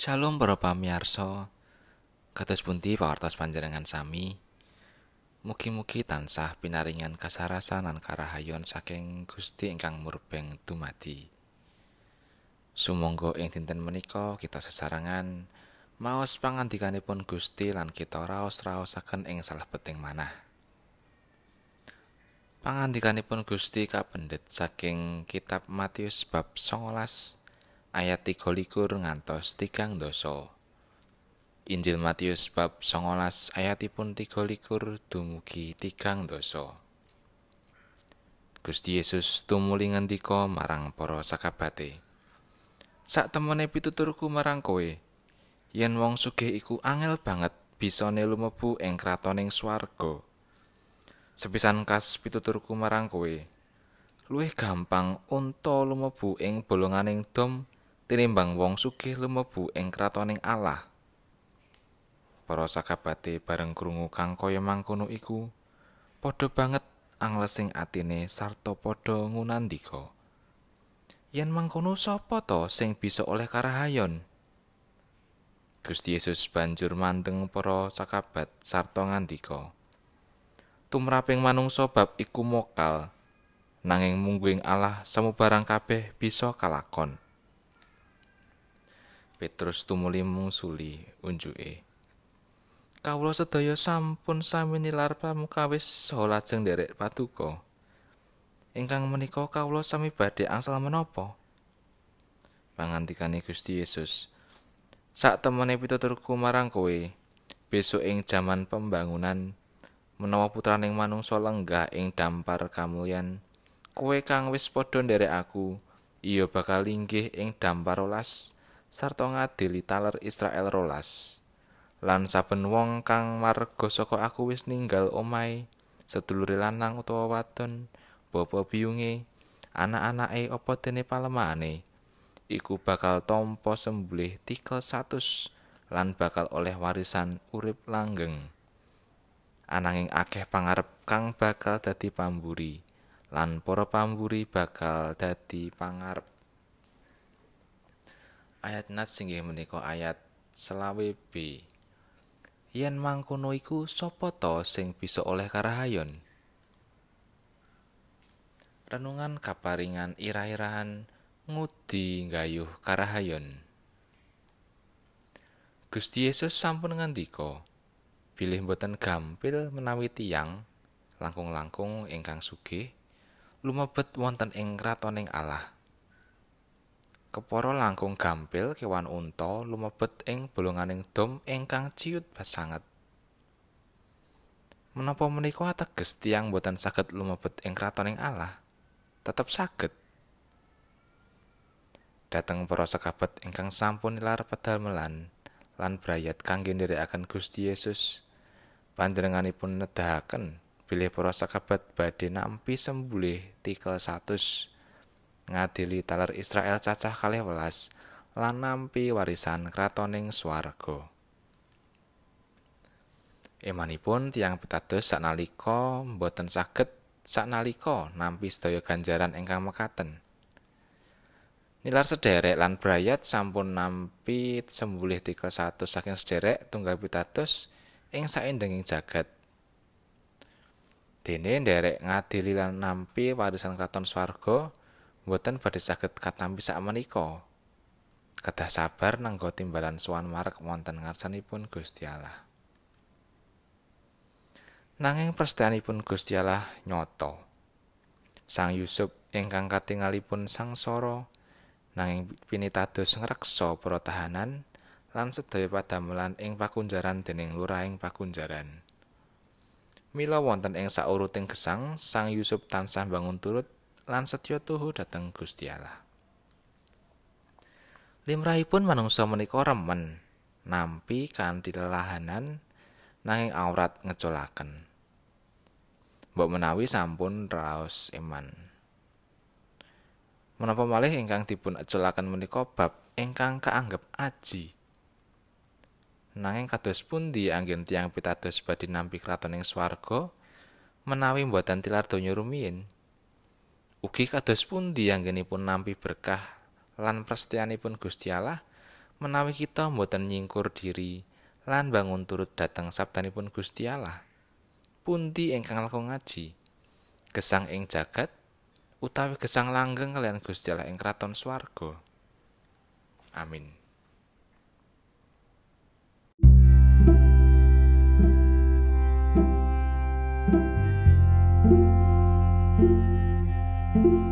Shalom para pamirsa. Kados pundi pawartos panjenengan sami? Mugi-mugi tansah pinaringan kasarasan lan karahayon saking Gusti ingkang murbeng dumadi. Sumangga ing dinten menika kita sesarangan maos pangandikanipun Gusti lan kita raos-raosaken ing salebeting manah. Pangandikanipun Gusti kapendhet saking kitab Matius bab 19 ayat 23 ngantos 3 doso. Injil Matius bab 19 ayatipun 23 dumugi 3 doso. Gusti Yesus tumuli ngendika marang para sakabate. Sak temene pituturku marang kowe, yen wong sugih iku angel banget bisane lumebu ing kratoning swarga. Sepisan kas pituturku marang kowe, luwih gampang unta lumebu ing bolonganing dom tinimbang wong sugih lumebu ing kratoning Allah. Para sakabate bareng krungu kang kaya mangkono iku, padha banget anglesing atine sarta padha ngunandika. Yen mangkono sapa to sing bisa oleh karahayon? Gusti Yesus banjur mandeng para sakabat sarta ngandika. tumraping manungsa bab iku mokal nanging mungguing Allah samubarang kabeh bisa kalakon Petrus tumuli mungsuli unjuke. Kawula sedaya sampun sami nilar pamukawis saha lajeng nderek paduka. Ingkang menika kawula sami badhe angsal menapa? Pangandikane Gusti Yesus Sak temene pituturku marang kowe besok ing jaman pembangunan menawa putraning manungsa lenggah ing dampar kamulyan kowe kang wis padha nderek aku iya bakal linggih ing dampar rolas sarta ngadili taler Israel rolas. Lan saben wong kang marga saka aku wis ninggal omahe sedulure lanang utawa wadon bapa biyunge anak-anake apa dene palemane iku bakal tampa sembelih tikel 100 lan bakal oleh warisan urip langgeng. Ananging akeh pangarep kang bakal dadi pamburi lan para pamburi bakal dadi pangarep ayat nat singgih menika ayat selawe B. Yen mangkono iku sapa to sing bisa oleh karahayon? Renungan kaparingan ira-irahan ngudi gayuh karahayon. Gusti Yesus sampun ngandika bilih boten gampil menawi tiyang langkung-langkung ingkang sugih lumebet wonten ing kratoning Allah. Kepara langkung gampil kewan unta lumebet ing bolonganing dom ingkang ciut sanget. Menapa menika ateges tiyang boten saged lumebet ing kratoning Allah? Tetep saged. Dateng para sekabat ingkang sampun nilar pedal melan lan brayat kangge nderekaken Gusti Yesus. panjenenganipun nedahaken bilih para sakabat badhe nampi sembulih tikel 100 ngadili taler Israel cacah kalih welas lan nampi warisan kratoning swarga. Emanipun tiang pitados saknalika boten saged saknalika nampi sedaya ganjaran ingkang mekaten. Nilar sederek lan brayat sampun nampi sembulih tikel 100 saking sederek tunggal pitados ing saindenging jagat. Dene nderek ngadili lan nampi warisan kraton swarga mboten badhe saged katampi sak menika. Kedah sabar nanggo timbalan sowan marek wonten ngarsanipun Gusti Allah. Nanging prestianipun Gusti Allah nyoto. Sang Yusuf ingkang katingalipun sangsara nanging pinitados ngreksa para tahanan lan sedaya padamelan ing pakunjaran dening lurahing pakunjaran. Mila wonten ing sauruting gesang, Sang Yusuf tansah bangun turut lan setya tuhu dhateng Gusti Allah. Limrahipun manungsa menika remen nampi kanthi lelahanan nanging aurat ngecolaken. Mbok menawi sampun raos iman. Menapa malih ingkang dipun ecolaken menika bab ingkang kaanggep aji. Nanging kados pundi anggen tiang pitados badhe nampi kratoning swarga menawi mboten tilar donya rumiyin? ugi kados pundi anggenipun nampi berkah lan prestianipun Gusti Allah menawi kita mboten nyingkur diri lan bangun turut dhateng sabdanipun Gusti Allah. Pundi ingkang lakon ngaji? Gesang ing jagat utawi gesang langgeng kalian Gusti Allah ing kraton swarga. Amin. thank you thank you